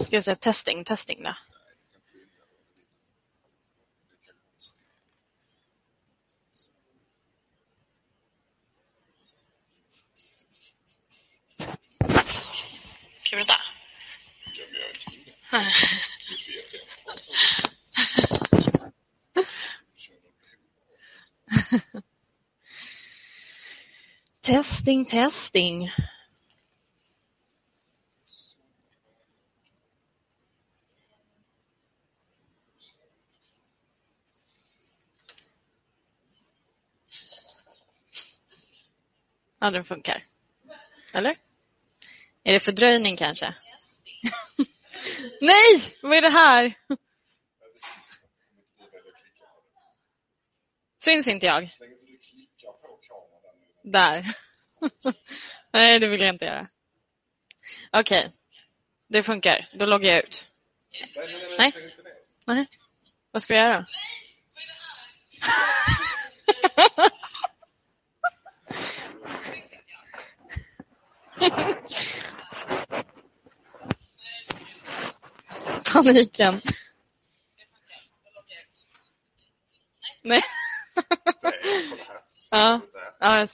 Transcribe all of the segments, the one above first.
Ska jag säga testing, testing då? Ska vi rösta? Jag gör ingenting. Det vet jag. Kör något behov. Testing, testing. Ja, den funkar. Eller? Är det fördröjning kanske? Nej! Vad är det här? Syns inte. Jag? Där. Nej, det vill jag inte göra. Okej. Det funkar. Då loggar jag ut. Nej, nej. Vad ska jag göra? Paniken. Nej. Nej. Ja. Ja jag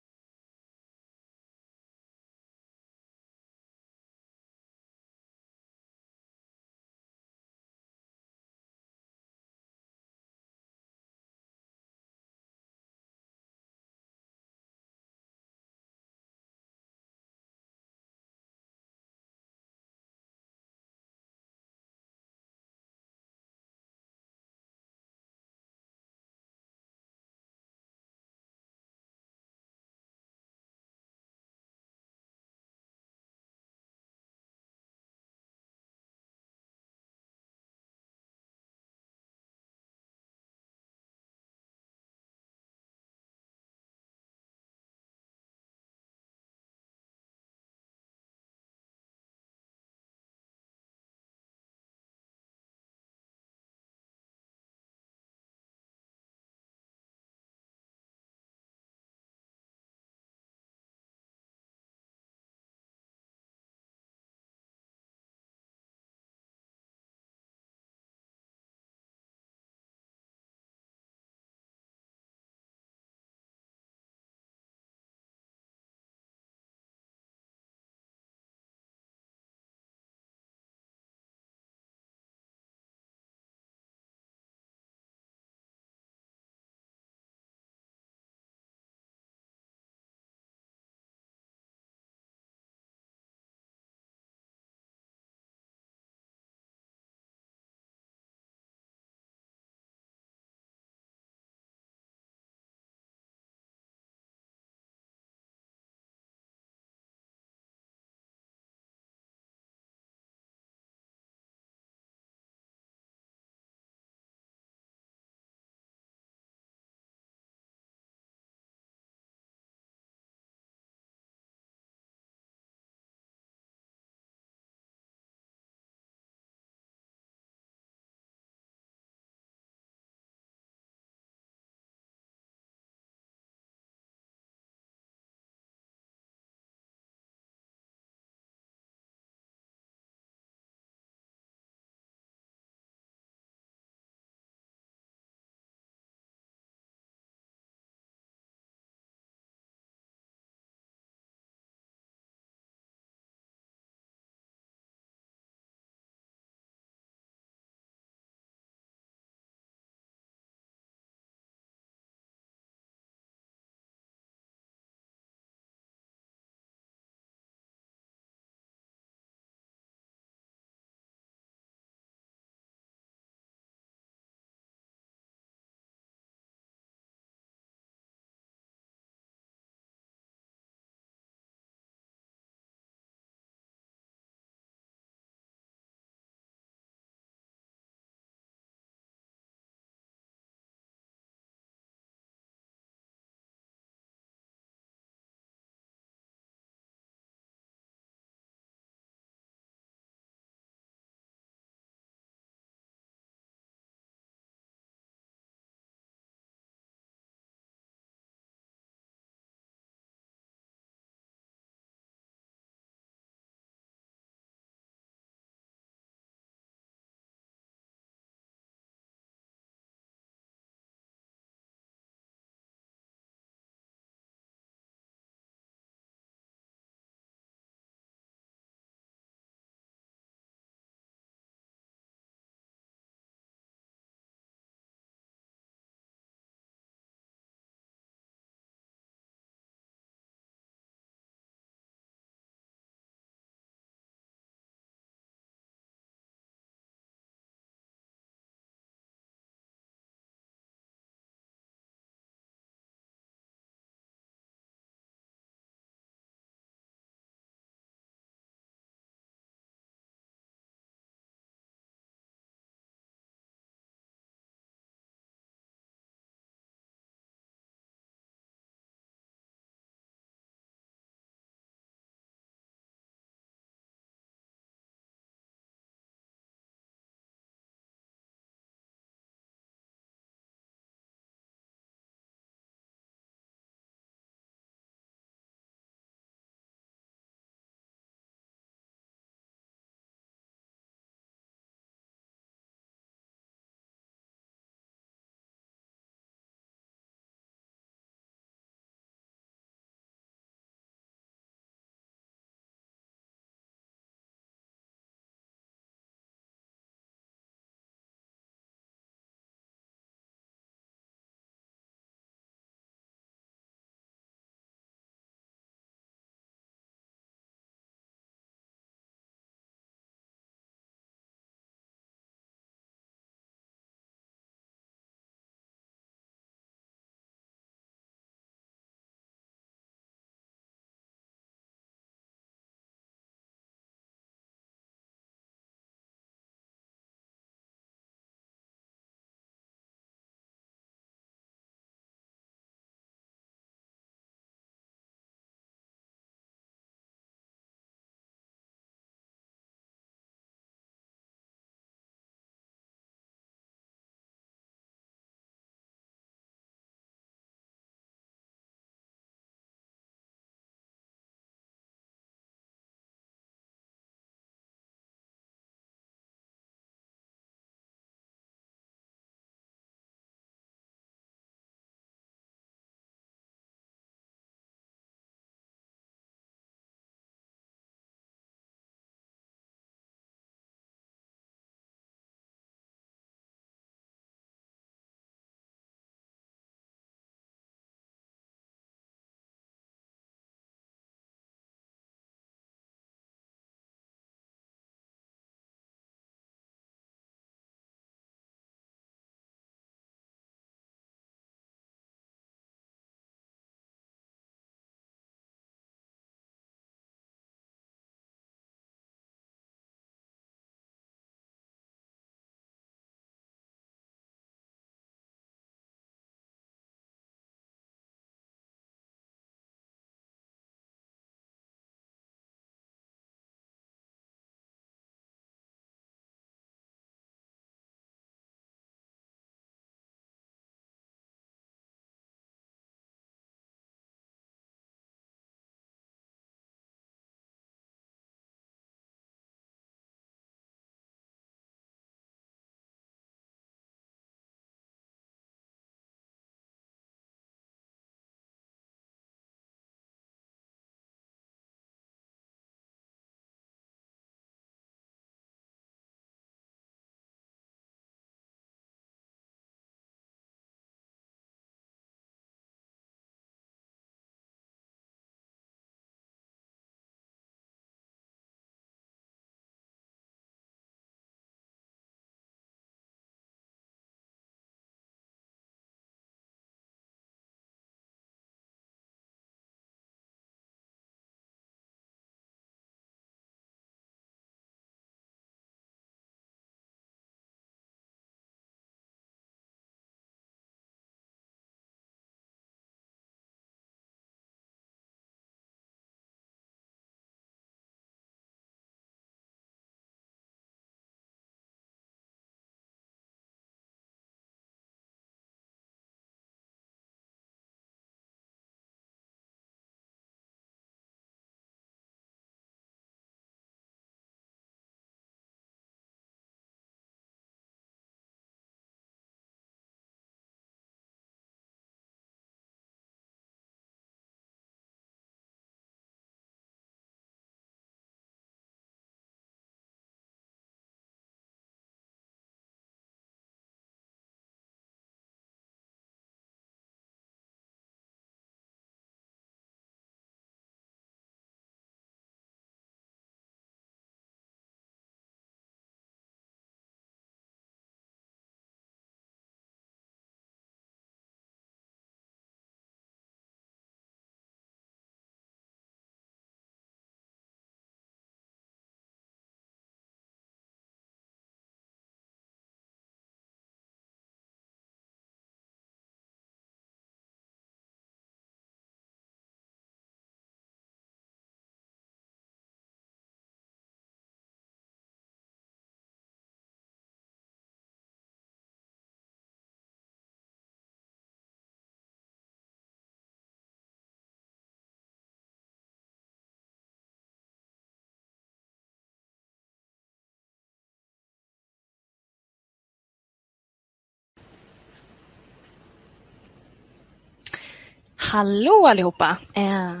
Hallå allihopa! Eh,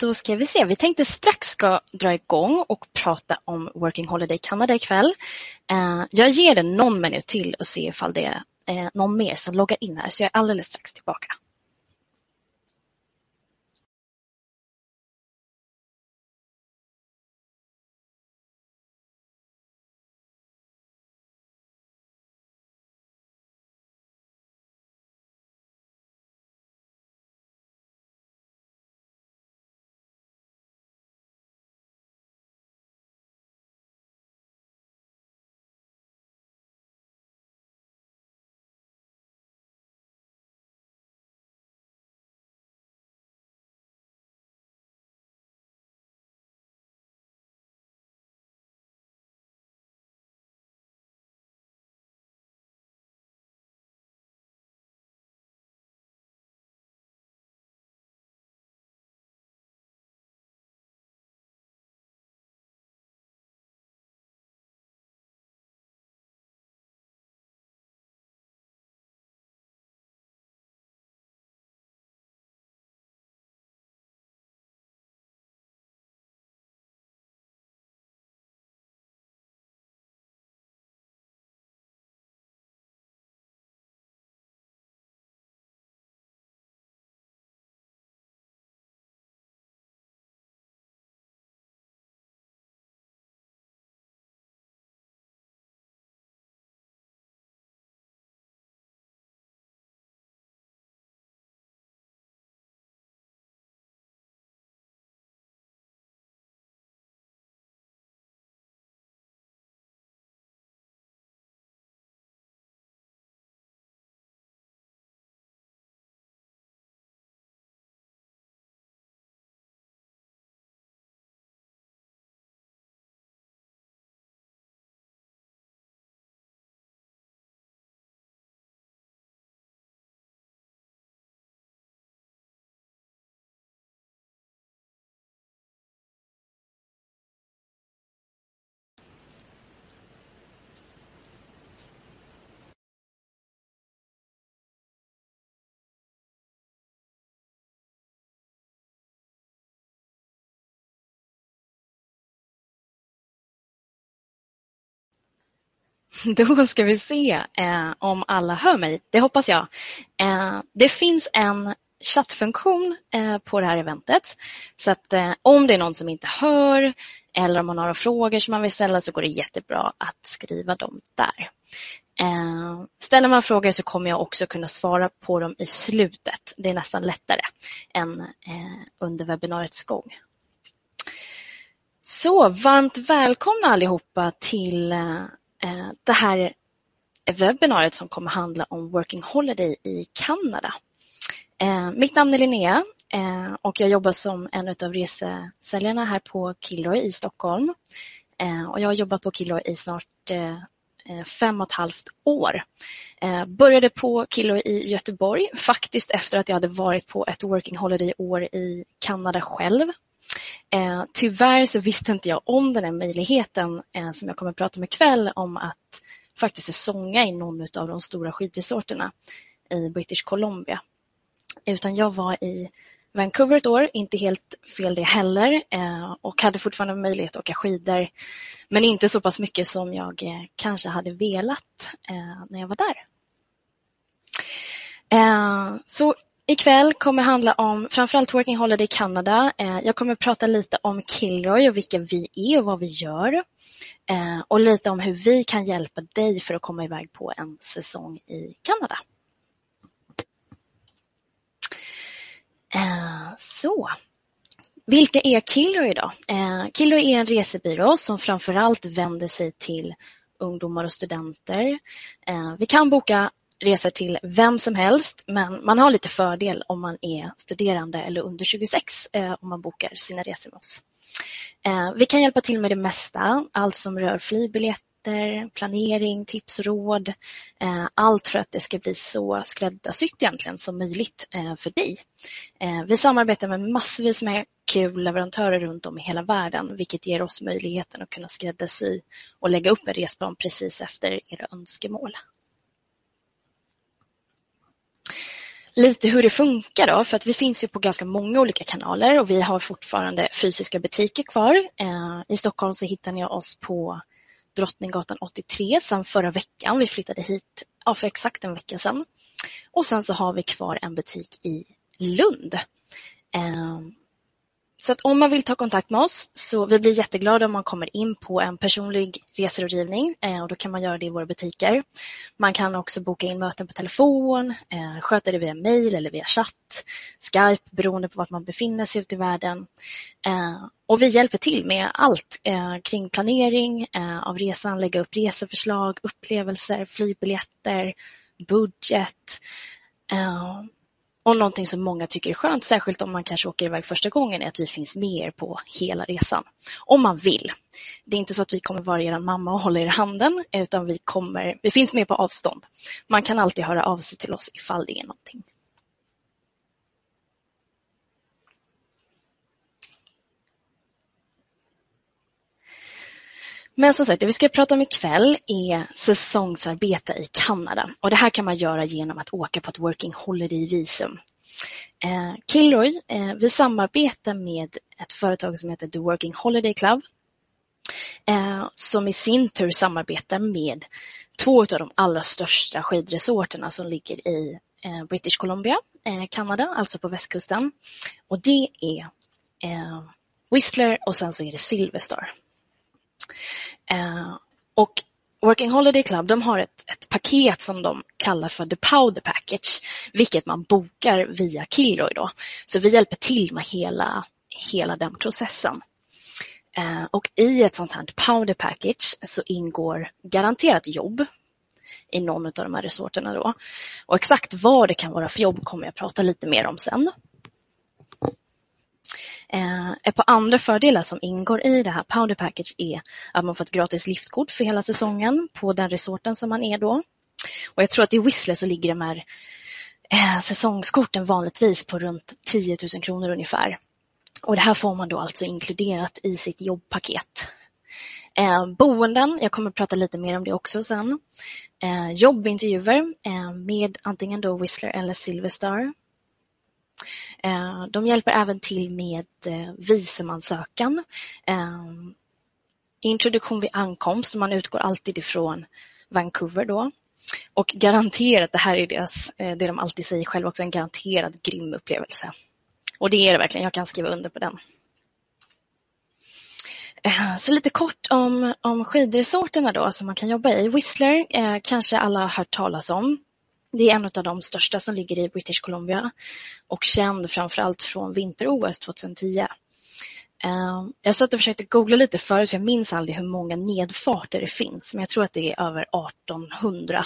då ska vi se, vi tänkte strax ska dra igång och prata om Working Holiday Canada ikväll. Eh, jag ger det någon minut till och ser ifall det är eh, någon mer som loggar in här så jag är alldeles strax tillbaka. Då ska vi se eh, om alla hör mig. Det hoppas jag. Eh, det finns en chattfunktion eh, på det här eventet. Så att eh, om det är någon som inte hör eller om man har några frågor som man vill ställa så går det jättebra att skriva dem där. Eh, ställer man frågor så kommer jag också kunna svara på dem i slutet. Det är nästan lättare än eh, under webbinariets gång. Så varmt välkomna allihopa till Eh, Eh, det här webbinariet som kommer handla om Working Holiday i Kanada. Eh, mitt namn är Linnea eh, och jag jobbar som en av resesäljarna här på Kilroy i Stockholm. Eh, och jag har jobbat på Kilroy i snart eh, fem och ett halvt år. Började på Kilroy i Göteborg faktiskt efter att jag hade varit på ett Working Holiday-år i Kanada själv. Eh, tyvärr så visste inte jag om den här möjligheten eh, som jag kommer att prata om ikväll om att faktiskt säsonga i någon av de stora skidresorterna i British Columbia. Utan jag var i Vancouver ett år, inte helt fel det heller eh, och hade fortfarande möjlighet att åka skidor men inte så pass mycket som jag eh, kanske hade velat eh, när jag var där. Så Ikväll kommer handla om framförallt Working Holiday i Kanada. Eh, jag kommer prata lite om Kilroy och vilka vi är och vad vi gör. Eh, och lite om hur vi kan hjälpa dig för att komma iväg på en säsong i Kanada. Eh, så, vilka är Kilroy då? Kilroy är en resebyrå som framförallt vänder sig till ungdomar och studenter. Vi kan boka resa till vem som helst men man har lite fördel om man är studerande eller under 26 eh, om man bokar sina resor med oss. Eh, vi kan hjälpa till med det mesta, allt som rör flygbiljetter, planering, tips, råd. Eh, allt för att det ska bli så skräddarsytt egentligen som möjligt eh, för dig. Eh, vi samarbetar med massvis med kul leverantörer runt om i hela världen vilket ger oss möjligheten att kunna skräddarsy och lägga upp en resplan precis efter era önskemål. Lite hur det funkar då, för att vi finns ju på ganska många olika kanaler och vi har fortfarande fysiska butiker kvar. Eh, I Stockholm så hittar ni oss på Drottninggatan 83 sedan förra veckan. Vi flyttade hit ja, för exakt en vecka sedan. Och sen så har vi kvar en butik i Lund. Eh, så att om man vill ta kontakt med oss så vi blir jätteglada om man kommer in på en personlig reserådgivning eh, och då kan man göra det i våra butiker. Man kan också boka in möten på telefon, eh, sköta det via mail eller via chatt, Skype beroende på vart man befinner sig ute i världen. Eh, och vi hjälper till med allt kring planering av resan, lägga upp reseförslag, upplevelser, flygbiljetter, budget och någonting som många tycker är skönt, särskilt om man kanske åker iväg första gången, är att vi finns med er på hela resan. Om man vill. Det är inte så att vi kommer vara er mamma och hålla er i handen, utan vi, kommer, vi finns med på avstånd. Man kan alltid höra av sig till oss ifall det är någonting. Men som sagt, det vi ska prata om ikväll är säsongsarbete i Kanada. Och det här kan man göra genom att åka på ett Working Holiday-visum. Eh, Kilroy, eh, vi samarbetar med ett företag som heter The Working Holiday Club. Eh, som i sin tur samarbetar med två av de allra största skidresorterna som ligger i eh, British Columbia, eh, Kanada, alltså på västkusten. Och det är eh, Whistler och sen så är det Silverstar. Star. Eh, och Working Holiday Club de har ett, ett, paket som de kallar för The Powder Package, vilket man bokar via Kilroy. Då. Så vi hjälper till med hela, hela den processen. Eh, och i ett sånt här Powder Package så ingår garanterat jobb i någon av de här resorterna. Då. Och exakt vad det kan vara för jobb kommer jag prata lite mer om sen. Eh, ett par andra fördelar som ingår i det här Powder Package är att man får ett gratis liftkort för hela säsongen på den resorten som man är då. Och jag tror att i Whistler så ligger de här eh, säsongskorten vanligtvis på runt 10 000 kronor ungefär. Och det här får man då alltså inkluderat i sitt jobbpaket. Eh, boenden, jag kommer att prata lite mer om det också sen. Eh, jobbintervjuer eh, med antingen då Whistler eller Silverstar Eh, de hjälper även till med eh, visumansökan, eh, introduktion vid ankomst. Man utgår alltid ifrån Vancouver då. Och garanterat, det här är deras, det de alltid säger själva också, en garanterad grym upplevelse. Och det är det verkligen, jag kan skriva under på den. Så lite kort om, om skidresorterna då som man kan jobba i. Whistler eh, kanske alla har hört talas om. Det är en av de största som ligger i British Columbia och känd framförallt från vinter-OS 2010. Ehm, jag satt och försökte googla lite förut, för jag minns aldrig hur många nedfarter det finns, men jag tror att det är över 1800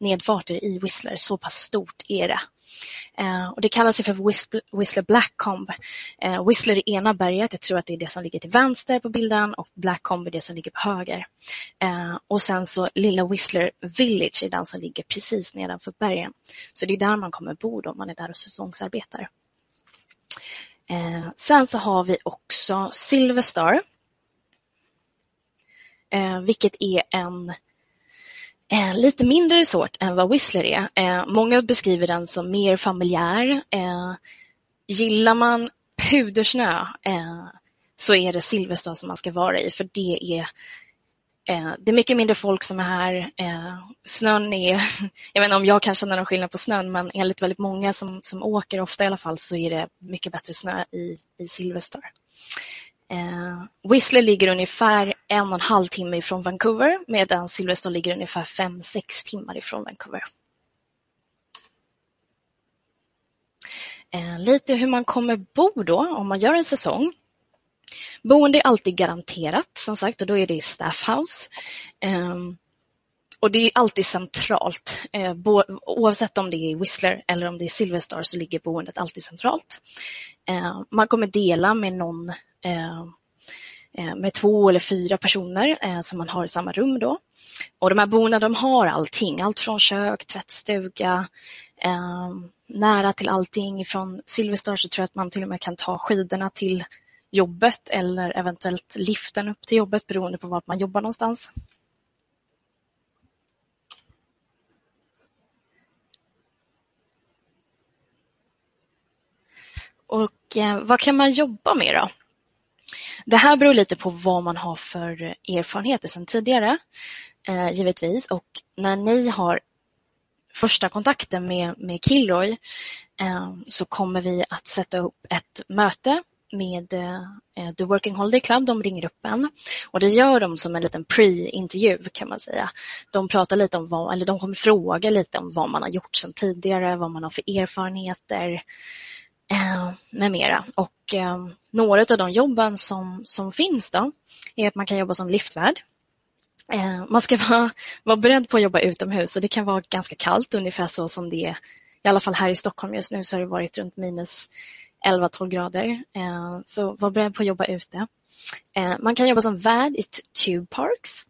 nedfarter i Whistler. Så pass stort är det. Eh, och det kallas för Whistler Blackcomb. Eh, Whistler är ena berget, jag tror att det är det som ligger till vänster på bilden och Blackcomb är det som ligger på höger. Eh, och sen så lilla Whistler Village är den som ligger precis nedanför bergen. Så det är där man kommer bo om man är där och säsongsarbetar. Eh, sen så har vi också Silverstar. Eh, vilket är en Eh, lite mindre resort än vad Whistler är. Eh, många beskriver den som mer familjär. Eh, gillar man pudersnö eh, så är det Silverstone som man ska vara i för det är eh, det är mycket mindre folk som är här. Eh, snön är, jag vet inte om jag kan känna någon skillnad på snön, men enligt väldigt många som, som åker, ofta i alla fall, så är det mycket bättre snö i, i Silverstone. Eh, Whistler ligger ungefär en och en halv timme ifrån Vancouver medan Silverstone ligger ungefär fem sex timmar ifrån Vancouver. Eh, lite hur man kommer bo då om man gör en säsong. Boende är alltid garanterat som sagt och då är det i Staffhouse. Eh, och det är alltid centralt. Eh, oavsett om det är Whistler eller om det är Silverstar så ligger boendet alltid centralt. Eh, man kommer dela med någon eh, med två eller fyra personer eh, som man har i samma rum då. Och de här boendena de har allting, allt från kök, tvättstuga, nära till allting. Från Silverstar så tror jag att man till och med kan ta skidorna till jobbet eller eventuellt liften upp till jobbet beroende på var man jobbar någonstans. Eh, vad kan man jobba med då? Det här beror lite på vad man har för erfarenheter sedan tidigare, eh, givetvis. Och när ni har första kontakten med, med Kilroy eh, så kommer vi att sätta upp ett möte med eh, eh The Working Holiday Club. De ringer upp en och det gör de som en liten pre-intervju kan man säga. De pratar lite om vad, eller de kommer fråga lite om vad man har gjort sedan tidigare, vad man har för erfarenheter Eh, med mera. Och eh, några av de jobben som, som finns då är att man kan jobba som liftvärd. Eh, man ska vara, vara beredd på att jobba utomhus och det kan vara ganska kallt, ungefär så som det är i alla fall här i Stockholm just nu så har det varit runt minus 11-12 grader. Så var beredd på att jobba ute. Man kan jobba som värd i Tube Parks.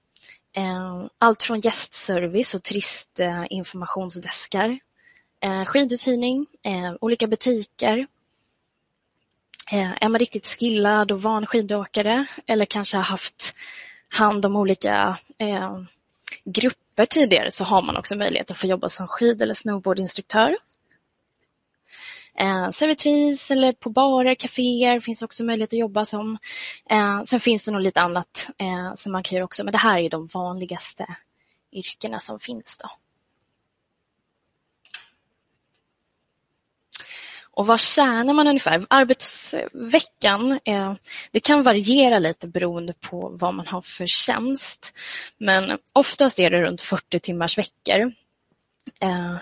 Allt från gästservice och turistinformationsdeskar. Eh, Skiduthyrning, eh, olika butiker. Eh, är man riktigt skillad och van skidåkare eller kanske har haft hand om olika grupper tidigare så har man också möjlighet att få jobba som skid eller snowboardinstruktör. Eh, servitris eller på barer, kaféer finns också möjlighet att jobba som. Eh, sen finns det nog lite annat eh, som man kan göra också, men det här är de vanligaste yrkena som finns. Då. Och vad tjänar man ungefär? Arbetsveckan, eh, det kan variera lite beroende på vad man har för tjänst. Men oftast är det runt 40 timmars veckor. Eh,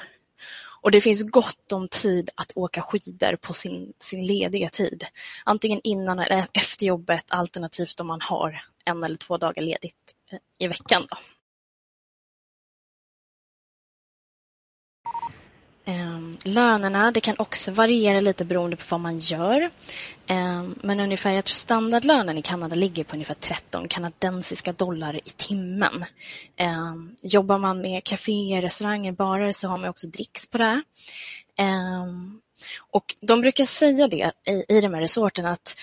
och det finns gott om tid att åka skidor på sin, sin lediga tid. Antingen innan eller efter jobbet alternativt om man har en eller två dagar ledigt eh, i veckan. Då. Lönerna, det kan också variera lite beroende på vad man gör. Ehm, men ungefär, jag tror standardlönen i Kanada ligger på ungefär 13 kanadensiska dollar i timmen. Ehm, jobbar man med kaféer, restauranger, barer så har man också dricks på det. Ehm, och de brukar säga det i, i de här resorten att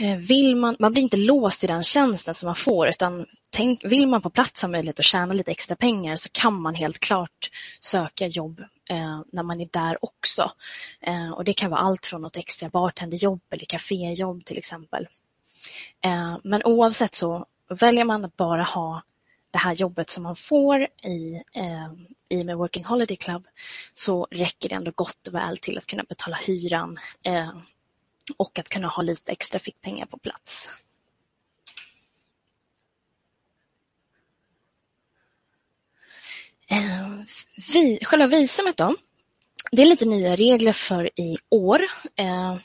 eh, vill man, man blir inte låst i den tjänsten som man får utan tänk, vill man på plats ha möjlighet att tjäna lite extra pengar så kan man helt klart söka jobb eh, när man är där också. Eh, och Det kan vara allt från något extra bartenderjobb eller kaféjobb till exempel. Eh, men oavsett så väljer man att bara ha det här jobbet som man får i, eh, i med Working Holiday Club så räcker det ändå gott och väl till att kunna betala hyran eh, och att kunna ha lite extra fickpengar på plats. Eh, vi, själva visumet då. Det är lite nya regler för i år. Eh,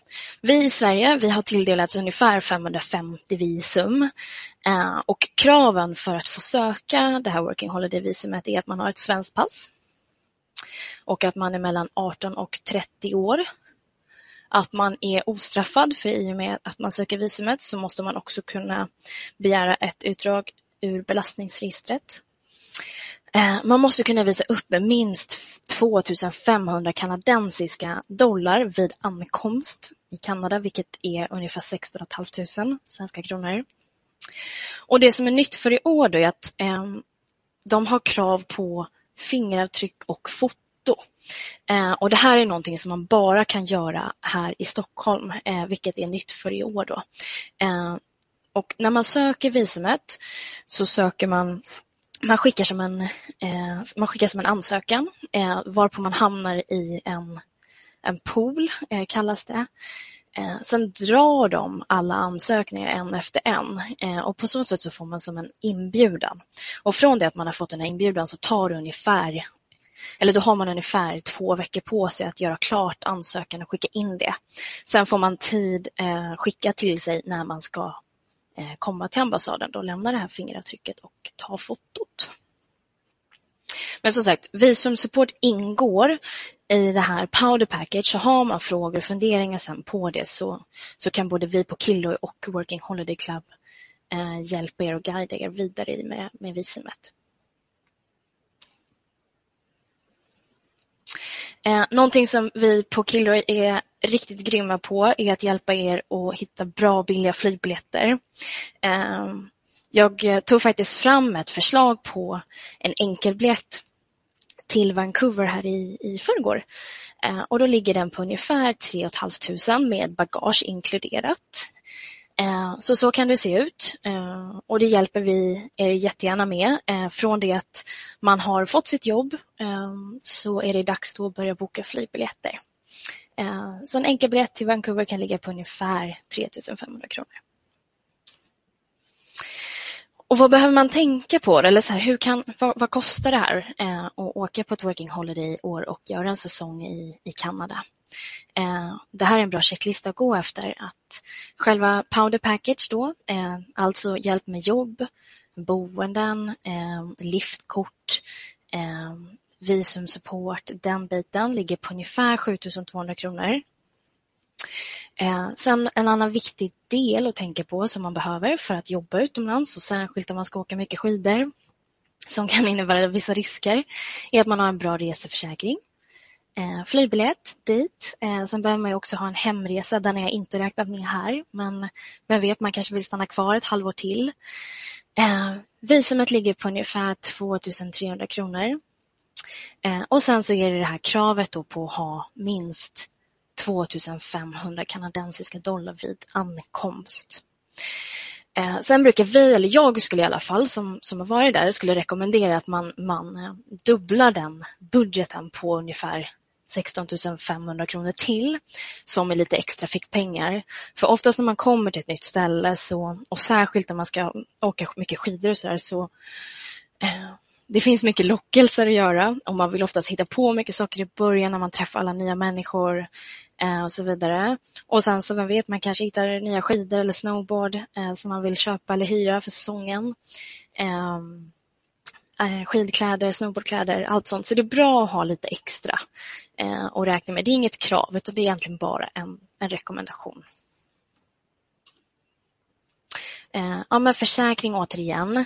vi i Sverige vi har tilldelats ungefär 550 visum eh, och kraven för att få söka det här Working Holiday-visumet är att man har ett svenskt pass och att man är mellan 18 och 30 år att man är ostraffad för i och med att man söker visumet så måste man också kunna begära ett utdrag ur belastningsregistret. Eh, man måste kunna visa upp minst 2500 kanadensiska dollar vid ankomst i Kanada, vilket är ungefär 16 500 svenska kronor. Och det som är nytt för i år är att eh, de har krav på fingeravtryck och foto foto. Eh, och det här är någonting som man bara kan göra här i Stockholm, eh, vilket är nytt för i år. Då. Eh, och när man söker visumet så söker man man skickar som en, eh, man skickar som en ansökan eh, varpå man hamnar i en, en pool, eh, kallas det. Sen drar de alla ansökningar en efter en och på så sätt så får man som en inbjudan. Och från det att man har fått den här inbjudan så tar det ungefär eller då har man ungefär två veckor på sig att göra klart ansökan och skicka in det. Sen får man tid eh, skicka till sig när man ska Eh, komma till ambassaden och lämna det här fingeravtrycket och ta fotot. Men som sagt, visumsupport ingår i det här Powder Package. Så har man frågor och funderingar sen på det så, så kan både vi på Killoy och Working Holiday Club eh, hjälpa er och guida er vidare med, med visumet. Eh, någonting som vi på Kilroy är riktigt grymma på är att hjälpa er att hitta bra och billiga flygbiljetter. Eh, jag tog faktiskt fram ett förslag på en enkelbiljett till Vancouver här i, i förrgår. Eh, och då ligger den på ungefär 3 500 med bagage inkluderat. Eh, så så kan det se ut eh, och det hjälper vi er jättegärna med. Eh, från det att man har fått sitt jobb så är det dags då att börja boka flygbiljetter. Så en enkelbiljett till Vancouver kan ligga på ungefär 3500 kronor. Och vad behöver man tänka på? Eller så här, hur kan, vad, vad kostar det här att åka på ett Working Holiday i år och göra en säsong i, i Kanada? Eh, det här är en bra checklista att gå efter. Att själva Powder Package då, eh, alltså hjälp med jobb, boenden, eh, liftkort, visumsupport, den biten ligger på ungefär 7200 kronor. Sen en annan viktig del att tänka på som man behöver för att jobba utomlands och särskilt om man ska åka mycket skidor som kan innebära vissa risker är att man har en bra reseförsäkring. Eh, flygbiljett dit. Eh, sen behöver man också ha en hemresa. Den har jag inte räknat med här men vem vet, man kanske vill stanna kvar ett halvår till. Eh, visumet ligger på ungefär 2300 kronor. Eh, och sen så är det det här kravet då på att ha minst 2500 kanadensiska dollar vid ankomst. Eh, sen brukar vi, eller jag skulle i alla fall som, som har varit där, skulle rekommendera att man, man eh, dubblar den budgeten på ungefär 16 500 kronor till som är lite extra fickpengar. För oftast när man kommer till ett nytt ställe så, och särskilt när man ska åka mycket skidor och sådär så eh, det finns mycket lockelser att göra och man vill oftast hitta på mycket saker i början när man träffar alla nya människor eh, och så vidare. Och sen så vem vet, man kanske hittar nya skidor eller snowboard eh, som man vill köpa eller hyra för säsongen. Ehm, Eh, skidkläder, snowboardkläder, allt sånt. Så det är bra att ha lite extra eh, att räkna med. Det är inget krav utan det är egentligen bara en, en rekommendation. Eh, ja, men försäkring återigen.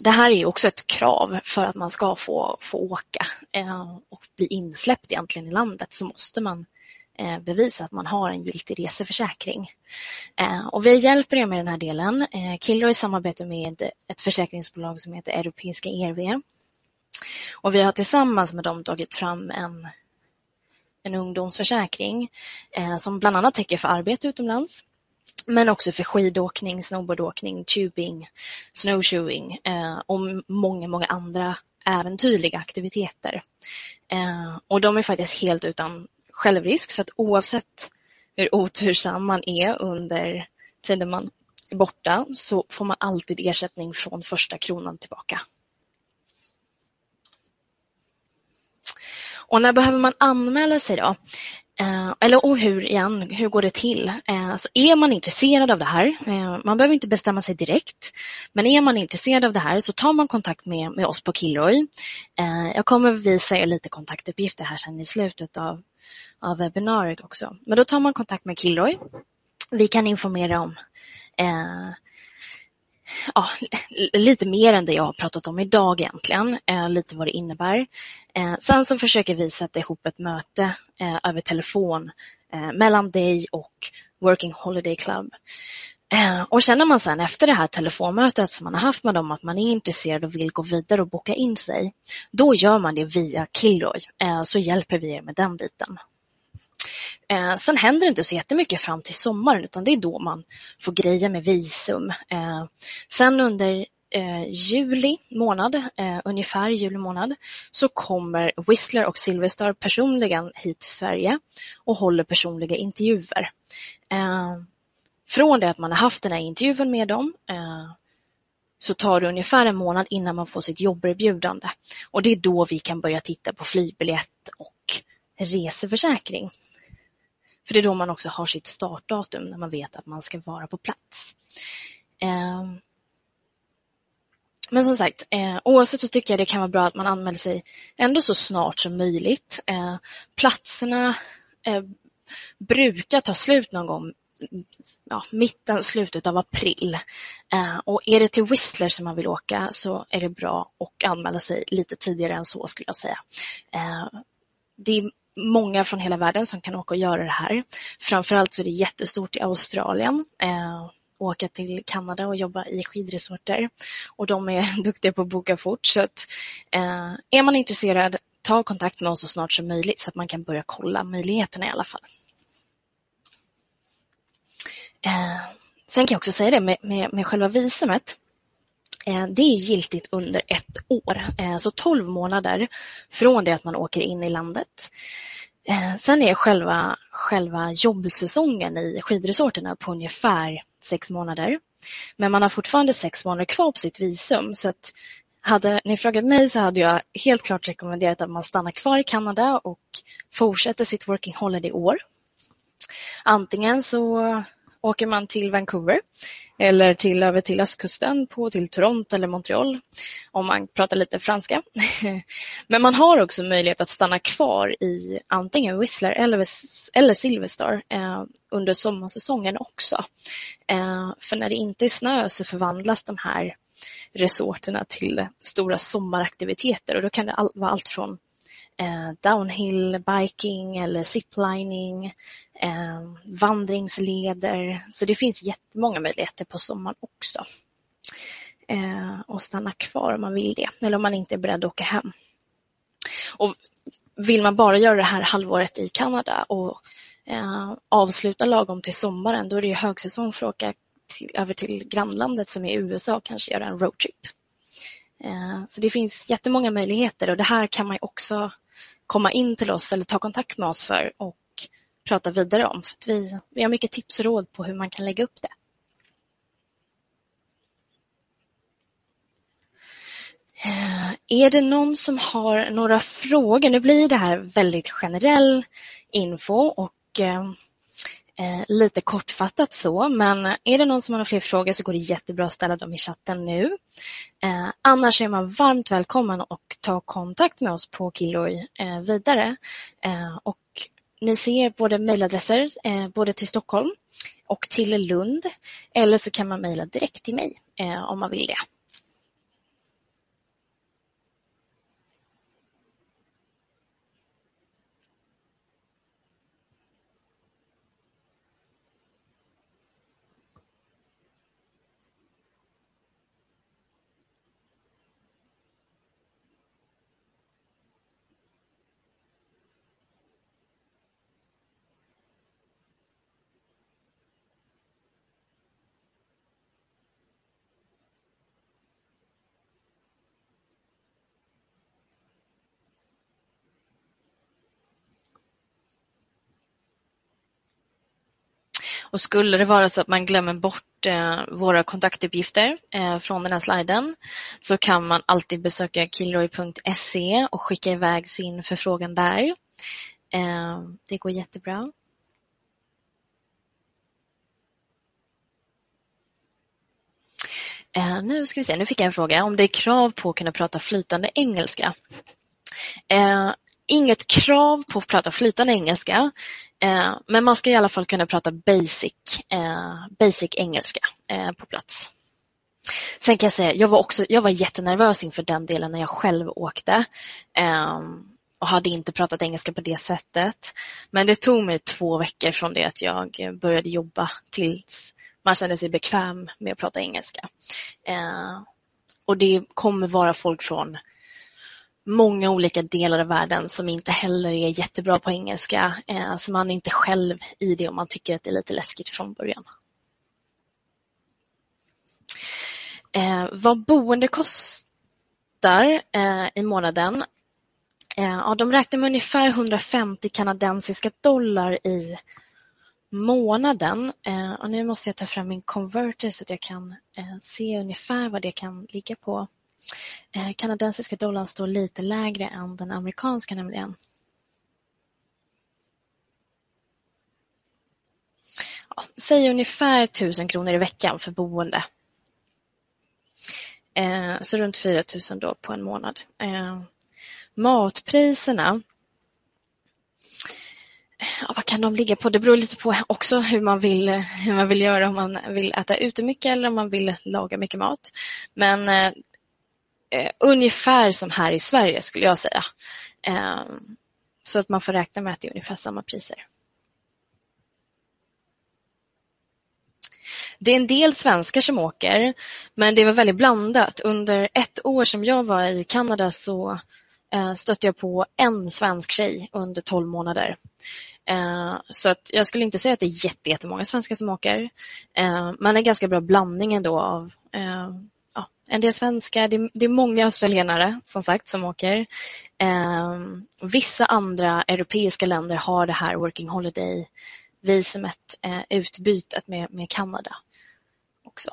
Det här är också ett krav för att man ska få, få åka och bli insläppt egentligen i landet så måste man Eh, bevisa att man har en giltig reseförsäkring. Eh, och vi hjälper er med den här delen. Eh, Killro i samarbete med ett försäkringsbolag som heter Europeiska ERV. Och vi har tillsammans med dem tagit fram en, en ungdomsförsäkring som bland annat täcker för arbete utomlands men också för skidåkning, snowboardåkning, tubing, snowshoeing och många, många andra äventyrliga aktiviteter. Och de är faktiskt helt utan självrisk så att oavsett hur otursam man är under tiden man är borta så får man alltid ersättning från första kronan tillbaka. Och när behöver man anmäla sig då? Eh, eller och hur, igen, hur går det till? Eh, alltså är man intresserad av det här, eh, man behöver inte bestämma sig direkt, men är man intresserad av det här så tar man kontakt med, med oss på Kilroy. Eh, jag kommer visa er lite kontaktuppgifter här sen i slutet av, av webbinariet också. Men då tar man kontakt med Kilroy. Vi kan informera om eh, ja, lite mer än det jag har pratat om idag egentligen, eh, lite vad det innebär. Eh, sen så försöker vi sätta ihop ett möte eh, över telefon eh, mellan dig och Working Holiday Club. Eh, och känner man sen efter det här telefonmötet som man har haft med dem att man är intresserad och vill gå vidare och boka in sig, då gör man det via Kilroy, eh, så hjälper vi er med den biten. Eh, sen händer det inte så jättemycket fram till sommaren utan det är då man får greja med visum. Eh, sen under eh, juli månad, eh, ungefär juli månad, så kommer Whistler och Silverstar personligen hit till Sverige och håller personliga intervjuer. Eh, från det att man har haft den här intervjun med dem eh, så tar det ungefär en månad innan man får sitt jobberbjudande. Och det är då vi kan börja titta på flygbiljett och reseförsäkring. För det är då man också har sitt startdatum när man vet att man ska vara på plats. Ehm. Men som sagt, eh, oavsett så tycker jag det kan vara bra att man anmäler sig ändå så snart som möjligt. Eh, platserna eh, brukar ta slut någon gång ja, mitten, slutet av april. Eh, och är det till Whistler som man vill åka så är det bra att anmäla sig lite tidigare än så skulle jag säga. Eh, det är många från hela världen som kan åka och göra det här. Framförallt så är det jättestort i Australien. Eh, åka till Kanada och jobba i skidresorter och de är duktiga på att boka fort. Så att, eh, är man intresserad, ta kontakt med oss så snart som möjligt så att man kan börja kolla möjligheterna i alla fall. Eh, sen kan jag också säga det med, med, med själva visumet. Eh, det är giltigt under ett år, eh, så 12 månader från det att man åker in i landet. Eh, sen är själva, själva jobbsäsongen i skidresorterna på ungefär sex månader. Men man har fortfarande sex månader kvar på sitt visum. Så att hade ni frågat mig så hade jag helt klart rekommenderat att man stannar kvar i Kanada och fortsätter sitt working holiday år. Antingen så åker man till Vancouver eller till, över till östkusten på till Toronto eller Montreal om man pratar lite franska. Men man har också möjlighet att stanna kvar i antingen Whistler eller, eller Silverstar eh, under sommarsäsongen också. Eh, för när det inte är snö så förvandlas de här resorterna till stora sommaraktiviteter och då kan det all, vara allt från eh, downhill biking eller ziplining, eh, vandringsleder. Så det finns jättemånga möjligheter på sommaren också. Eh, och stanna kvar om man vill det eller om man inte är beredd att åka hem. Och vill man bara göra det här halvåret i Kanada och eh, avsluta lagom till sommaren då är det ju högsäsong för att åka till, över till grannlandet som är USA och kanske göra en roadtrip. Eh, så det finns jättemånga möjligheter och det här kan man också komma in till oss eller ta kontakt med oss för och prata vidare om. För vi, vi har mycket tips och råd på hur man kan lägga upp det. Eh, är det någon som har några frågor? Nu blir det här väldigt generell info och eh, eh, lite kortfattat så, men är det någon som har fler frågor så går det jättebra att ställa dem i chatten nu. Eh, annars är man varmt välkommen att ta kontakt med oss på Killoy eh, vidare. Eh, och ni ser både mejladresser eh, både till Stockholm och till Lund eller så kan man mejla direkt till mig eh, om man vill det. Och skulle det vara så att man glömmer bort eh, våra kontaktuppgifter eh, från den här sliden så kan man alltid besöka killroy.se och skicka iväg sin förfrågan där. Eh, det går jättebra. Eh, nu ska vi se, nu fick jag en fråga om det är krav på att kunna prata flytande engelska. Eh, Inget krav på att prata flytande engelska, eh, men man ska i alla fall kunna prata basic, eh, basic engelska eh, på plats. Sen kan jag säga, jag var, också, jag var jättenervös inför den delen när jag själv åkte ehm, och hade inte pratat engelska på det sättet. Men det tog mig två veckor från det att jag började jobba tills man kände sig bekväm med att prata engelska. Eh, och det kommer vara folk från många olika delar av världen som inte heller är jättebra på engelska. Eh, så man är inte själv i det om man tycker att det är lite läskigt från början. Eh, vad boende kostar eh, i månaden? Eh, ja, de räknar med ungefär 150 kanadensiska dollar i månaden. Eh, och nu måste jag ta fram min converter så att jag kan eh, se ungefär vad det kan ligga på. Eh, kanadensiska dollarn står lite lägre än den amerikanska nämligen. Ja, säg ungefär 1000 kronor i veckan för boende. Eh, så runt 4000 då på en månad. Eh, matpriserna ja, vad kan de ligga på? Det beror lite på också hur man vill, hur man vill göra, om man vill äta ute mycket eller om man vill laga mycket mat. Men eh, eh, ungefär som här i Sverige skulle jag säga. Eh, så att man får räkna med att det är ungefär samma priser. Det är en del svenskar som åker, men det var väldigt blandat. Under ett år som jag var i Kanada så eh, stötte jag på en svensk tjej under 12 månader. Eh, så att jag skulle inte säga att det är jättemånga svenskar som åker. Eh, men en ganska bra blandning ändå av eh, en del svenskar, det, det, är många australienare som sagt som åker. Eh, vissa andra europeiska länder har det här Working Holiday-visumet eh, utbytet med, med Kanada också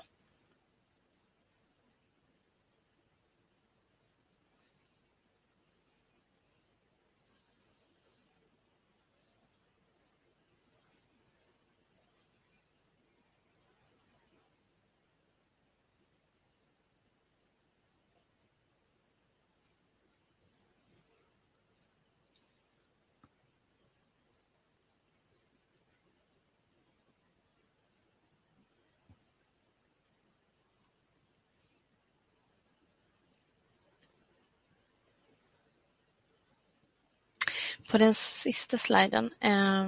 på den sista sliden. Eh,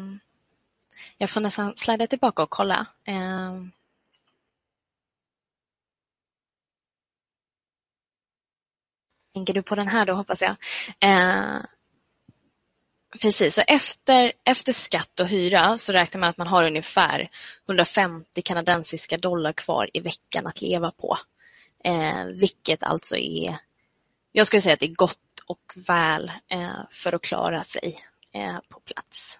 jag får nästan slida tillbaka och kolla. Eh, tänker du på den här då hoppas jag. Eh, precis, så efter, efter skatt och hyra så räknar man att man har ungefär 150 kanadensiska dollar kvar i veckan att leva på. Eh, vilket alltså är, jag skulle säga att det är gott och väl eh, för att klara sig eh, på plats.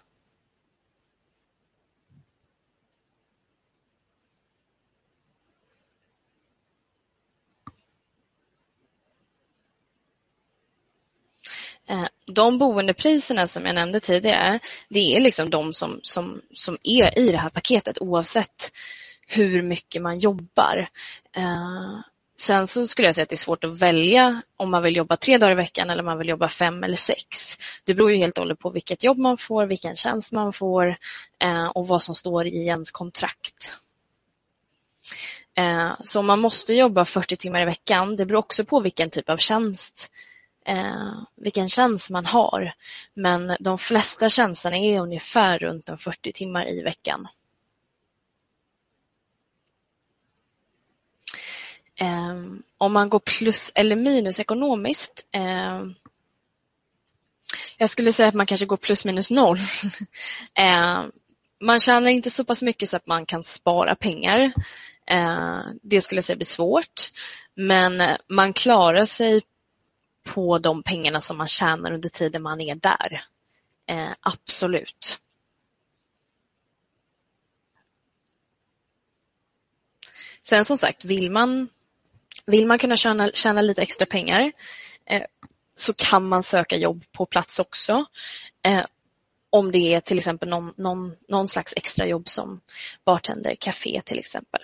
Eh, de boendepriserna som jag nämnde tidigare, det är liksom de som, som, som är i det här paketet oavsett hur mycket man jobbar. Sen så skulle jag säga att det är svårt att välja om man vill jobba tre dagar i veckan eller om man vill jobba fem eller sex. Det beror ju helt och hållet på vilket jobb man får, vilken tjänst man får eh, och vad som står i ens kontrakt. Eh, så om man måste jobba 40 timmar i veckan, det beror också på vilken typ av tjänst eh, vilken tjänst man har. Men de flesta tjänsterna är ungefär runt 40 timmar i veckan. Ehm, om man går plus eller minus ekonomiskt. Ehm, jag skulle säga att man kanske går plus minus noll. Ehm, man tjänar inte så pass mycket så att man kan spara pengar. Det skulle jag säga blir svårt. Men eh, man klarar sig på de pengarna som man tjänar under tiden man är där. Absolut. Sen som sagt, vill man vill man kunna tjäna, tjäna lite extra pengar eh, så kan man söka jobb på plats också. Eh, om det är till exempel någon, någon, någon slags extrajobb som bartender, café till exempel.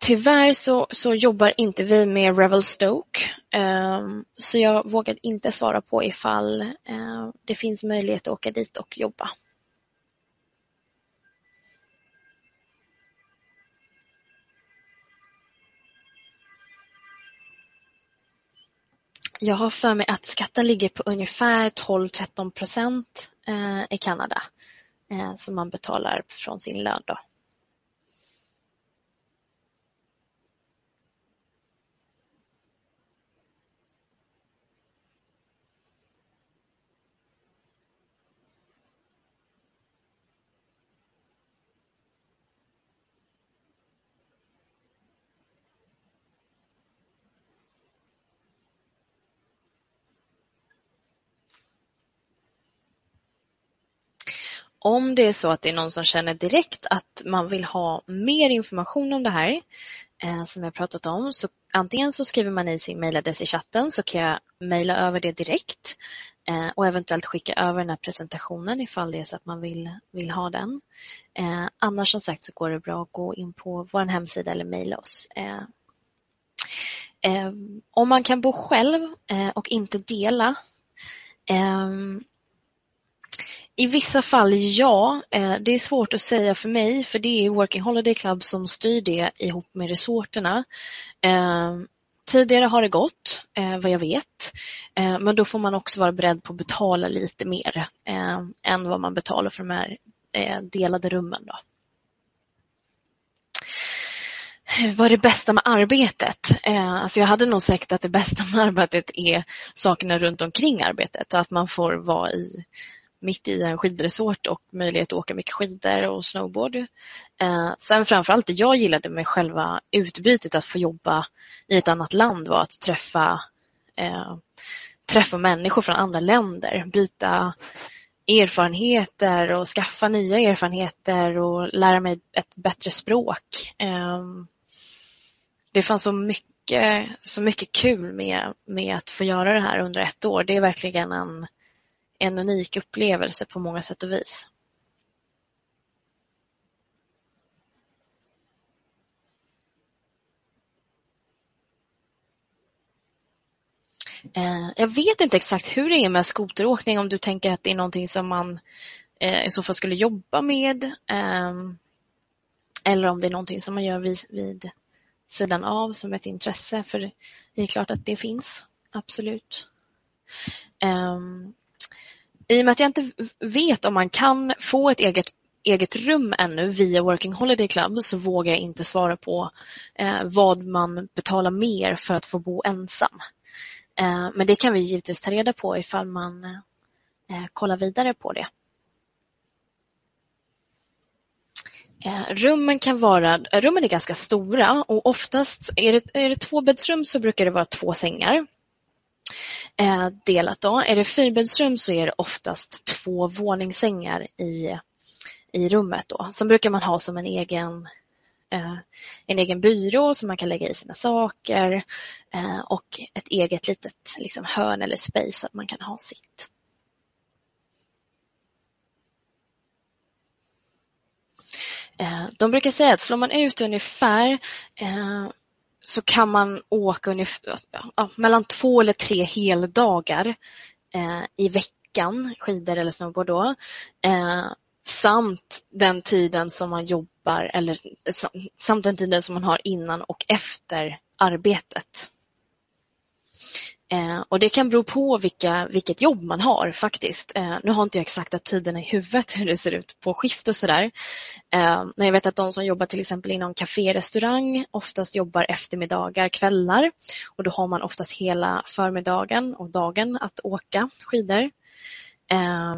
Tyvärr så, så jobbar inte vi med Revelstoke eh, så jag vågar inte svara på ifall eh, det finns möjlighet att åka dit och jobba. Jag har för mig att skatten ligger på ungefär 12-13 procent eh, i Kanada eh, som man betalar från sin lön. Då. Om det är så att det är någon som känner direkt att man vill ha mer information om det här eh, som jag pratat om så antingen så skriver man i sin mejladress i chatten så kan jag mejla över det direkt eh, och eventuellt skicka över den här presentationen ifall det är så att man vill, vill ha den. Eh, annars som sagt så går det bra att gå in på vår hemsida eller mejla oss. Eh, eh, om man kan bo själv eh, och inte dela i vissa fall ja. Eh, det är svårt att säga för mig för det är Working Holiday Club som styr det ihop med resorterna. Eh, tidigare har det gått, eh, vad jag vet. Men då får man också vara beredd på att betala lite mer än vad man betalar för de här delade rummen. Då. vad är det bästa med arbetet? Alltså jag hade nog sagt att det bästa med arbetet är sakerna runt omkring arbetet. Att man får vara i, mitt i en skidresort och möjlighet att åka mycket skidor och snowboard. Eh, sen framförallt det jag gillade med själva utbytet att få jobba i ett annat land var att träffa, eh, träffa människor från andra länder, byta erfarenheter och skaffa nya erfarenheter och lära mig ett bättre språk. Eh, det fanns så mycket, så mycket kul med, med att få göra det här under ett år. Det är verkligen en, en unik upplevelse på många sätt och vis. Eh, jag vet inte exakt hur det är med skoteråkning om du tänker att det är någonting som man eh, i så fall skulle jobba med. Ehm, eller om det är någonting som man gör vid, vid sidan av som ett intresse. För det är klart att det finns, absolut. Ehm, i och med att jag inte vet om man kan få ett eget, eget rum ännu via Working Holiday Club så vågar jag inte svara på eh, vad man betalar mer för att få bo ensam. Eh, men det kan vi givetvis ta reda på ifall man eh, kollar vidare på det. Eh, rummen kan vara, rummen är ganska stora och oftast är det, är det tvåbäddsrum så brukar det vara två sängar Eh, delat. Då. Är det fyrbäddsrum så är det oftast två våningssängar i, i rummet. Då. Sen brukar man ha som en egen Eh, en egen byrå som man kan lägga i sina saker eh, och ett eget litet liksom, hörn eller space så att man kan ha sitt. Eh, de brukar säga att slår man ut ungefär eh, så kan man åka ungefär, ja, mellan två eller tre heldagar eh, i veckan, skidor eller snowboard då, eh, samt den tiden som man jobbar eller eh, samt den tiden som man har innan och efter arbetet. Eh, och Det kan bero på vilka, vilket jobb man har faktiskt. Eh, nu har inte jag exakta tiderna i huvudet hur det ser ut på skift och sådär. Eh, men jag vet att de som jobbar till exempel inom café restaurang oftast jobbar eftermiddagar, kvällar och då har man oftast hela förmiddagen och dagen att åka skidor. Eh,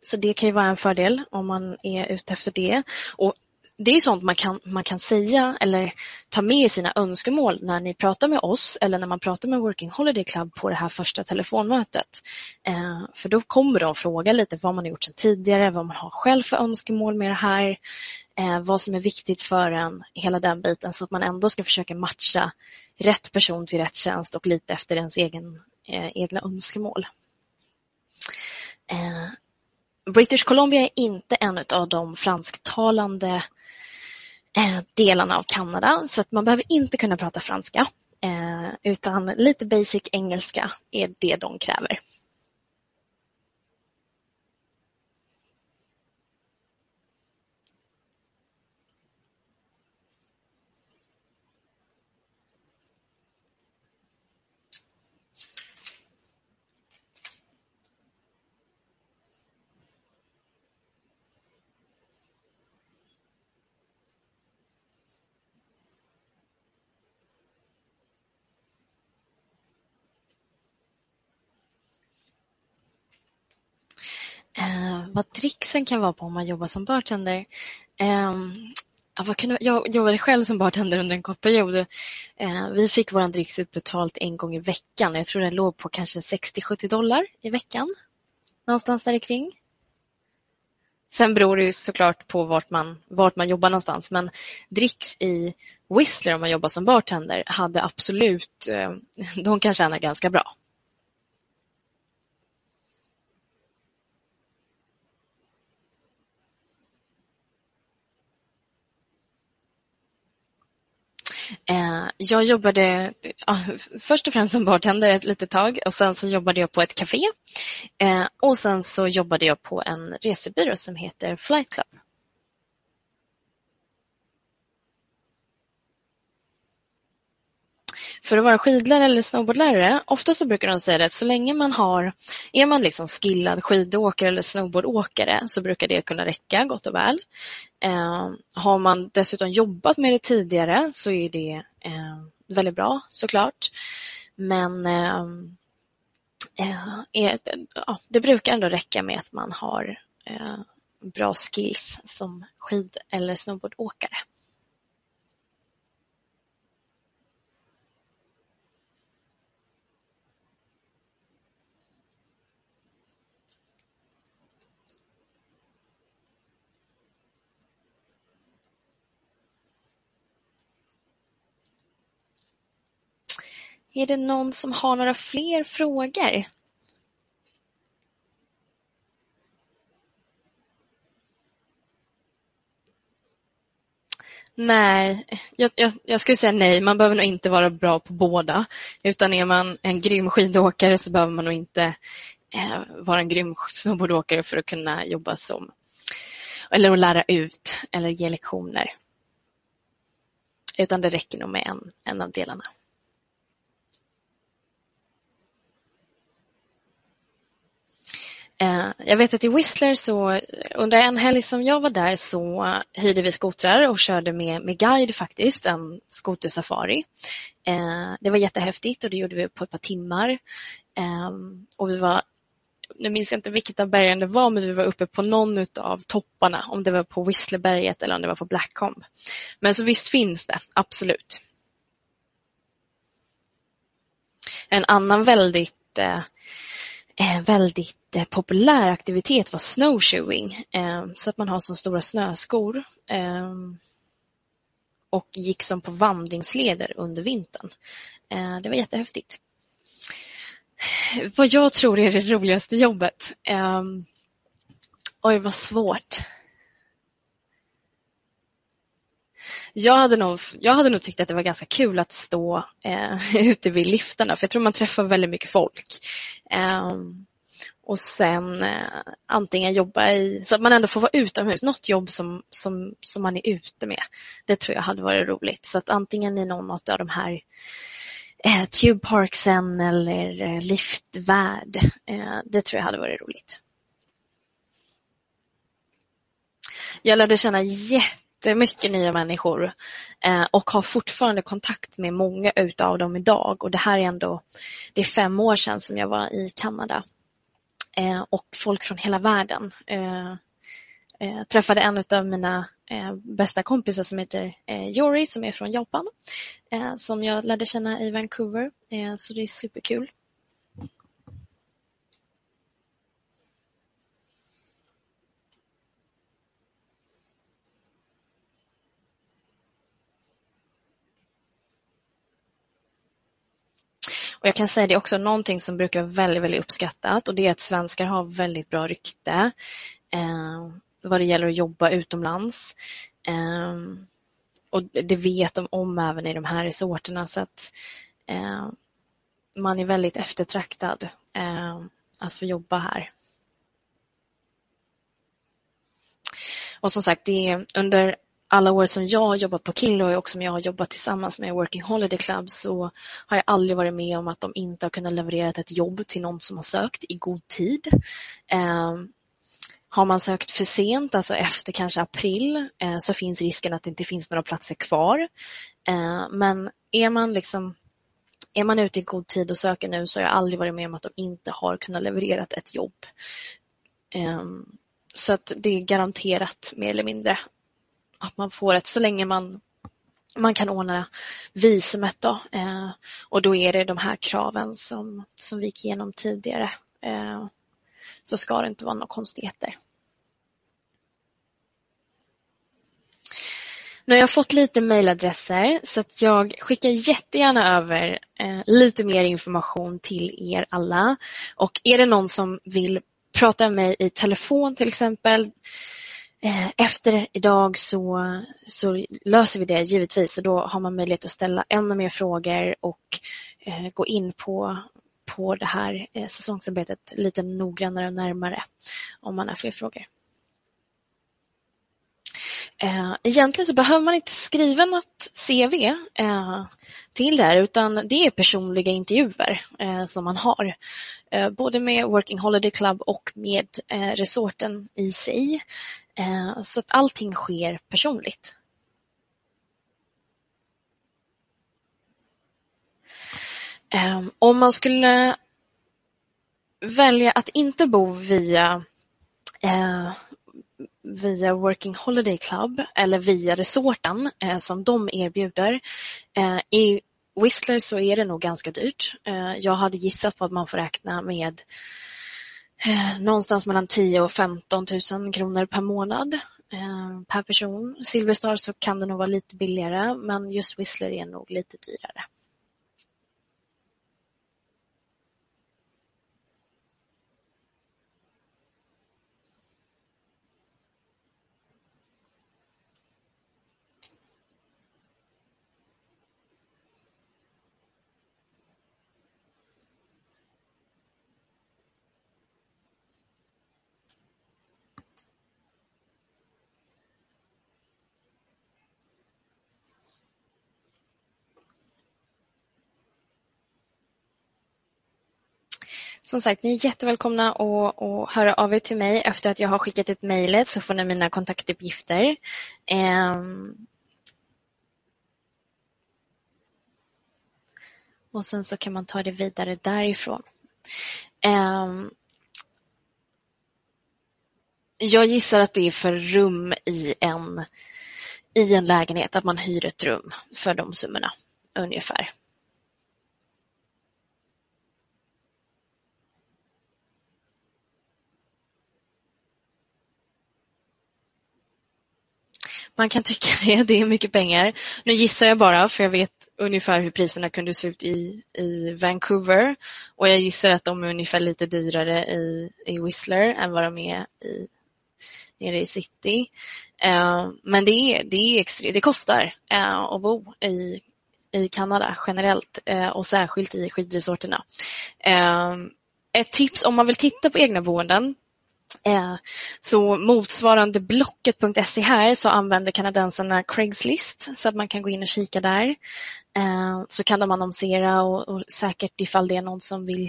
så det kan ju vara en fördel om man är ute efter det. Och det är sånt man kan, man kan säga eller ta med i sina önskemål när ni pratar med oss eller när man pratar med Working Holiday Club på det här första telefonmötet. Eh, för då kommer de fråga lite vad man har gjort sedan tidigare, vad man har själv för önskemål med det här, eh, vad som är viktigt för en, hela den biten så att man ändå ska försöka matcha rätt person till rätt tjänst och lite efter ens egen, eh, egna önskemål. Eh, British Columbia är inte en av de fransktalande Eh, delarna av Kanada så att man behöver inte kunna prata franska eh, utan lite basic engelska är det de kräver. vad tricksen kan vara på om man jobbar som bartender. Ehm, vad kunde, jag jobbade själv som bartender under en kort period. Ehm, vi fick vår dricks utbetalt en gång i veckan. Jag tror den låg på kanske 60-70 dollar i veckan. Någonstans där kring. Sen beror det ju såklart på vart man, vart man jobbar någonstans men dricks i Whistler om man jobbar som bartender hade absolut, ehm, de kan tjäna ganska bra. Eh, Eh, jag jobbade först och främst som bartender ett litet tag och sen så jobbade jag på ett café. Eh, och sen så jobbade jag på en resebyrå som heter Flight Club. För att vara skidlärare eller snowboardlärare, ofta så brukar de säga att så länge man har, är man liksom skillad skidåkare eller snowboardåkare så brukar det kunna räcka gott och väl. Eh, har man dessutom jobbat med det tidigare så är det eh, väldigt bra såklart. Men ehm, eh, är, ja, det brukar ändå räcka med att man har eh, bra skills som skid eller snowboardåkare. Är det någon som har några fler frågor? Nej, jag, jag, jag, skulle säga nej. Man behöver nog inte vara bra på båda. Utan är man en grym skidåkare så behöver man nog inte eh, vara en grym snowboardåkare för att kunna jobba som eller att lära ut eller ge lektioner. Utan det räcker nog med en, en av delarna. Eh, jag vet att i Whistler så under en helg som jag var där så hyrde vi skotrar och körde med, med guide faktiskt, en skotersafari. Eh, det var jättehäftigt och det gjorde vi på ett par timmar. Ehm, och vi var, nu minns jag inte vilket av bergen det var, men vi var uppe på någon av topparna, om det var på Whistlerberget eller om det var på Blackcomb. Men så visst finns det, absolut. En annan väldigt eh, Eh, väldigt eh, populär aktivitet var snowshoeing. Eh, så att man har så stora snöskor och gick som på vandringsleder under vintern. Det var jättehäftigt. Vad jag tror är det roligaste jobbet? Oj, vad svårt. Jag hade, nog, jag hade nog tyckt att det var ganska kul att stå eh, ute vid liftarna för jag tror man träffar väldigt mycket folk. Eh, och sen eh, antingen jobba i, så att man ändå får vara utomhus, något jobb som, som, som man är ute med. Det tror jag hade varit roligt. Så att antingen i någon av de här eh, Tube Parksen eller eh, Liftvärd, eh, det tror jag hade varit roligt. Jag lärde känna jätte jättemycket nya människor eh, och har fortfarande kontakt med många utav dem idag och det här är ändå det är fem år sedan som jag var i Kanada eh, och folk från hela världen. Eh, eh träffade en av mina eh, bästa kompisar som heter eh, Yori som är från Japan som jag lärde känna i Vancouver så det är superkul. Och jag kan säga det också någonting som brukar vara väldigt, väldigt uppskattat och det är att svenskar har väldigt bra rykte eh, vad det gäller att jobba utomlands. Eh, och det vet de om även i de här resorterna så att eh, man är väldigt eftertraktad eh, att få jobba här. Och som sagt, det är under alla år som jag har jobbat på Kinloy och som jag har jobbat tillsammans med Working Holiday Club så har jag aldrig varit med om att de inte har kunnat leverera ett jobb till någon som har sökt i god tid. Ehm, har man sökt för sent, alltså efter kanske april, eh, så finns risken att det inte finns några platser kvar. Ehm, men är man liksom är man ute i god tid och söker nu så har jag aldrig varit med om att de inte har kunnat leverera ett jobb. Ehm, så att det är garanterat mer eller mindre att man får ett så länge man, man kan ordna visumet. Då. Eh, och då är det de här kraven som, som vi gick igenom tidigare. Eh, så ska det inte vara några konstigheter. Nu har jag fått lite mejladresser så att jag skickar jättegärna över eh, lite mer information till er alla. Och är det någon som vill prata med mig i telefon till exempel Eh, Eh, efter idag så, så löser vi det givetvis och då har man möjlighet att ställa ännu mer frågor och eh, gå in på, på det här eh, säsongsarbetet lite noggrannare och närmare om man har fler frågor. Eh, egentligen så behöver man inte skriva något CV eh, till det här utan det är personliga intervjuer eh, som man har. Eh, både med Working Holiday Club och med eh, resorten i sig. Eh, så att allting sker personligt. Om man skulle välja att inte bo via via Working Holiday Club eller via resorten eh, som de erbjuder. Eh, I Whistler så är det nog ganska dyrt. Eh, jag hade gissat på att man får räkna med eh, någonstans mellan 10 och 15 000 kronor per månad eh, per person. Silverstar så kan det nog vara lite billigare men just Whistler är nog lite dyrare. Som sagt, ni är jättevälkomna att, att höra av er till mig efter att jag har skickat ett mejlet så får ni mina kontaktuppgifter. Um, och sen så kan man ta det vidare därifrån. Um, jag gissar att det är för rum i en, i en lägenhet, att man hyr ett rum för de summorna ungefär. Man kan tycka det, det är mycket pengar. Nu gissar jag bara för jag vet ungefär hur priserna kunde se ut i, i Vancouver och jag gissar att de är ungefär lite dyrare i, i Whistler än vad de är i, nere i city. Uh, men det, är, det, är extre, det kostar uh, att bo i, i Kanada generellt uh, och särskilt i skidresorterna. ett tips om man vill titta på egna boenden Eh, så motsvarande Blocket.se här så använder kanadensarna Craigslist så att man kan gå in och kika där. Eh, så kan de annonsera och, och säkert ifall det är någon som vill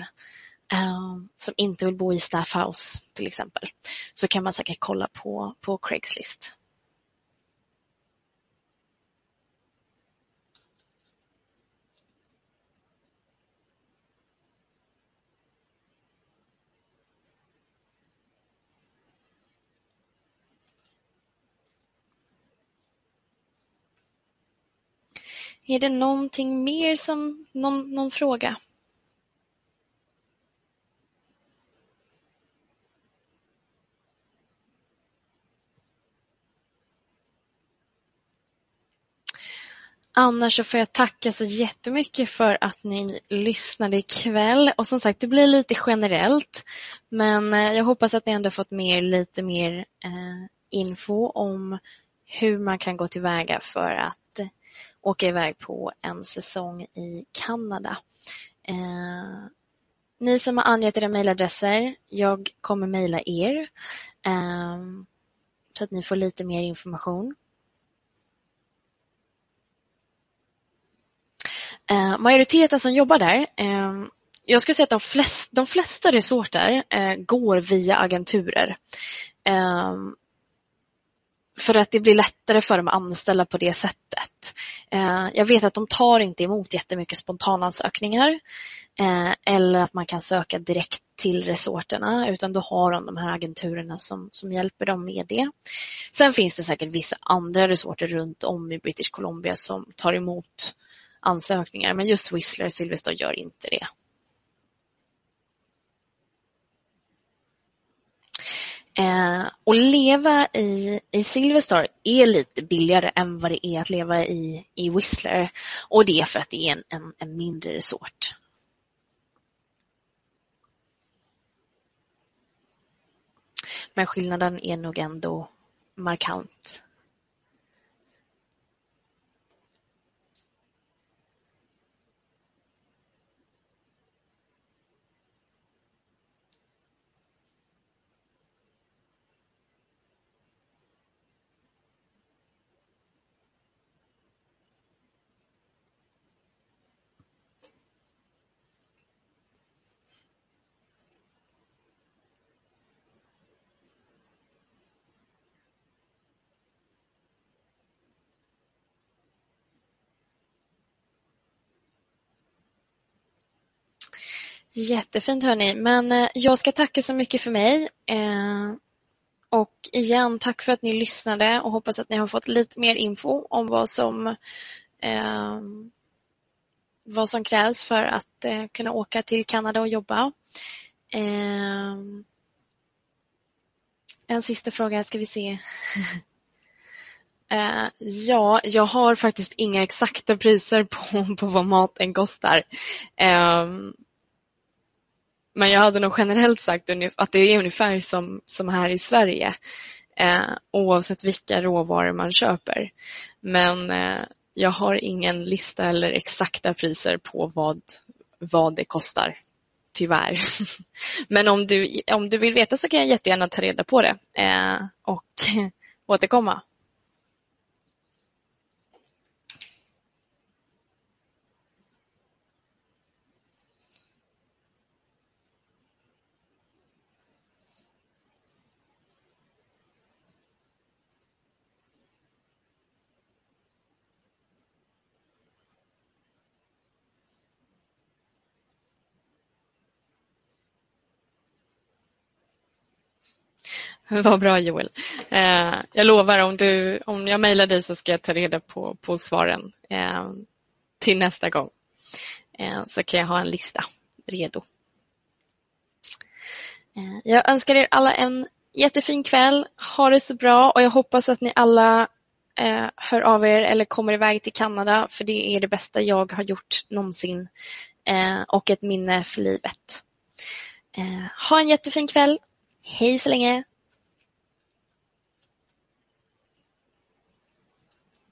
eh, som inte vill bo i staffhouse till exempel så kan man säkert kolla på, på Craigslist. Är det någonting mer som, någon, någon fråga? Annars så får jag tacka så jättemycket för att ni lyssnade ikväll. Och som sagt, det blir lite generellt. Men eh, jag hoppas att ni ändå fått med lite mer eh, info om hur man kan gå tillväga för att åka iväg på en säsong i Kanada. Eh, ni som har angett era mejladresser, jag kommer mejla er eh, så att ni får lite mer information. Eh, majoriteten som jobbar där, eh, jag skulle säga att de, flest, de flesta resorter eh, går via agenturer. Eh, för att det blir lättare för dem att anställa på det sättet. Eh, jag vet att de tar inte emot jättemycket spontanansökningar eh, eller att man kan söka direkt till resorterna utan då har de de här agenturerna som, som hjälper dem med det. Sen finns det säkert vissa andra resorter runt om i British Columbia som tar emot ansökningar men just Whistler Silverstone gör inte det. Eh, och leva i, i Silverstar är lite billigare än vad det är att leva i, i Whistler. Och det är för att det är en, en, en mindre resort. Men skillnaden är nog ändå markant. Jättefint hörni, men eh, jag ska tacka så mycket för mig. Eh, och igen, tack för att ni lyssnade och hoppas att ni har fått lite mer info om vad som, eh, vad som krävs för att eh, kunna åka till Kanada och jobba. Eh, en sista fråga ska vi se. Ja, jag har faktiskt inga exakta priser på, på vad maten kostar. Men jag hade nog generellt sagt att det är ungefär som, som här i Sverige. Eh, oavsett vilka råvaror man köper. Men eh, jag har ingen lista eller exakta priser på vad, vad det kostar. Tyvärr. Men om du, om du vill veta så kan jag jättegärna ta reda på det eh, och återkomma. Vad bra Joel. Eh, jag lovar om, du, om jag mejlar dig så ska jag ta reda på, på svaren eh, till nästa gång. Eh, så kan jag ha en lista redo. Eh, jag önskar er alla en jättefin kväll. Ha det så bra och jag hoppas att ni alla eh, hör av er eller kommer iväg till Kanada för det är det bästa jag har gjort någonsin eh, och ett minne för livet. Ha en jättefin kväll. Hej så länge!